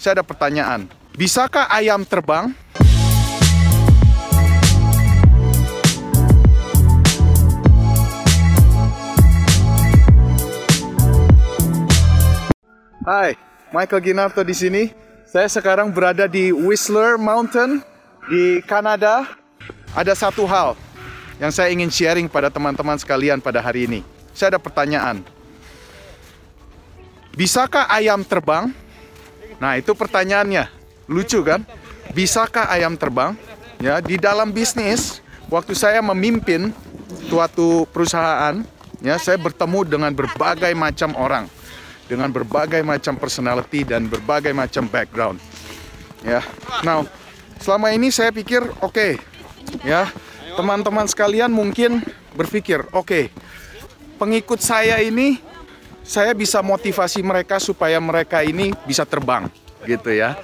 saya ada pertanyaan. Bisakah ayam terbang? Hai, Michael Ginarto di sini. Saya sekarang berada di Whistler Mountain di Kanada. Ada satu hal yang saya ingin sharing pada teman-teman sekalian pada hari ini. Saya ada pertanyaan. Bisakah ayam terbang? Nah, itu pertanyaannya. Lucu kan? Bisakah ayam terbang? Ya, di dalam bisnis, waktu saya memimpin suatu perusahaan, ya, saya bertemu dengan berbagai macam orang dengan berbagai macam personality dan berbagai macam background. Ya. Now, selama ini saya pikir oke, okay, ya. Teman-teman sekalian mungkin berpikir, oke, okay, pengikut saya ini saya bisa motivasi mereka supaya mereka ini bisa terbang, gitu ya.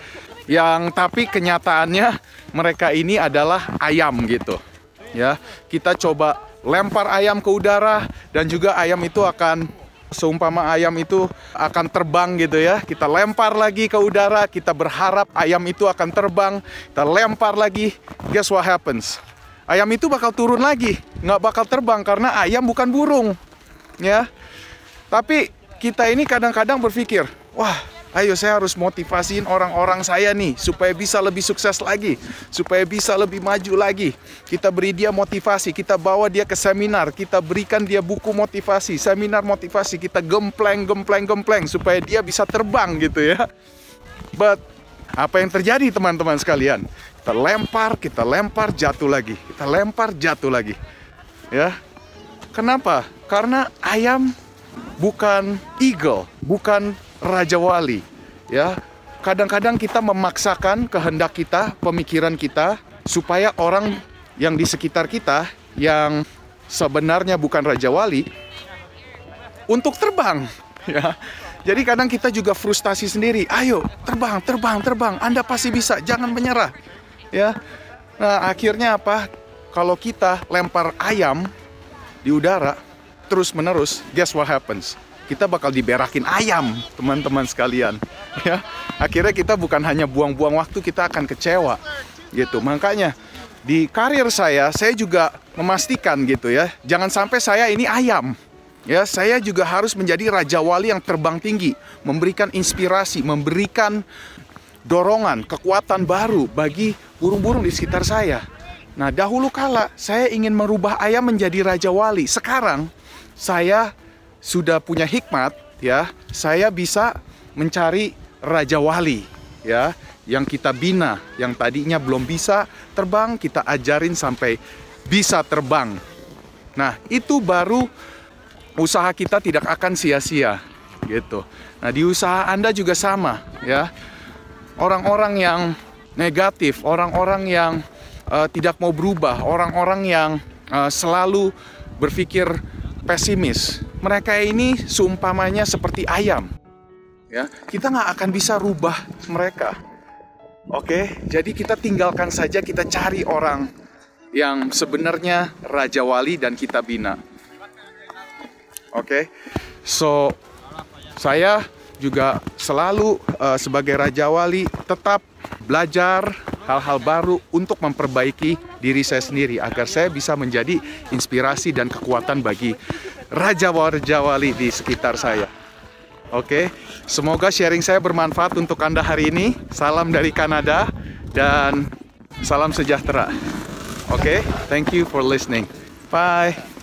Yang tapi kenyataannya mereka ini adalah ayam gitu. Ya, kita coba lempar ayam ke udara dan juga ayam itu akan seumpama ayam itu akan terbang gitu ya. Kita lempar lagi ke udara, kita berharap ayam itu akan terbang, kita lempar lagi, guess what happens? Ayam itu bakal turun lagi, nggak bakal terbang karena ayam bukan burung, ya. Tapi kita ini kadang-kadang berpikir, wah Ayo saya harus motivasiin orang-orang saya nih supaya bisa lebih sukses lagi, supaya bisa lebih maju lagi. Kita beri dia motivasi, kita bawa dia ke seminar, kita berikan dia buku motivasi, seminar motivasi, kita gempleng, gempleng, gempleng supaya dia bisa terbang gitu ya. But apa yang terjadi teman-teman sekalian? Kita lempar, kita lempar, jatuh lagi. Kita lempar, jatuh lagi. Ya. Kenapa? Karena ayam bukan eagle, bukan raja wali. Ya, kadang-kadang kita memaksakan kehendak kita, pemikiran kita supaya orang yang di sekitar kita yang sebenarnya bukan raja wali untuk terbang, ya. Jadi kadang kita juga frustasi sendiri. Ayo, terbang, terbang, terbang. Anda pasti bisa, jangan menyerah. Ya. Nah, akhirnya apa? Kalau kita lempar ayam di udara terus-menerus, guess what happens? kita bakal diberakin ayam, teman-teman sekalian. Ya, akhirnya kita bukan hanya buang-buang waktu, kita akan kecewa, gitu. Makanya di karir saya, saya juga memastikan gitu ya, jangan sampai saya ini ayam. Ya, saya juga harus menjadi raja wali yang terbang tinggi, memberikan inspirasi, memberikan dorongan, kekuatan baru bagi burung-burung di sekitar saya. Nah, dahulu kala saya ingin merubah ayam menjadi raja wali. Sekarang saya sudah punya hikmat ya, saya bisa mencari raja wali ya yang kita bina, yang tadinya belum bisa terbang, kita ajarin sampai bisa terbang. Nah, itu baru usaha kita tidak akan sia-sia gitu. Nah, di usaha Anda juga sama ya. Orang-orang yang negatif, orang-orang yang uh, tidak mau berubah, orang-orang yang uh, selalu berpikir pesimis, mereka ini seumpamanya seperti ayam. Ya, kita nggak akan bisa rubah mereka. Oke, jadi kita tinggalkan saja, kita cari orang yang sebenarnya raja wali dan kita bina. Oke, so saya juga selalu uh, sebagai raja wali tetap belajar hal-hal baru untuk memperbaiki diri saya sendiri agar saya bisa menjadi inspirasi dan kekuatan bagi raja-raja wali di sekitar saya. Oke, semoga sharing saya bermanfaat untuk Anda hari ini. Salam dari Kanada dan salam sejahtera. Oke, thank you for listening. Bye.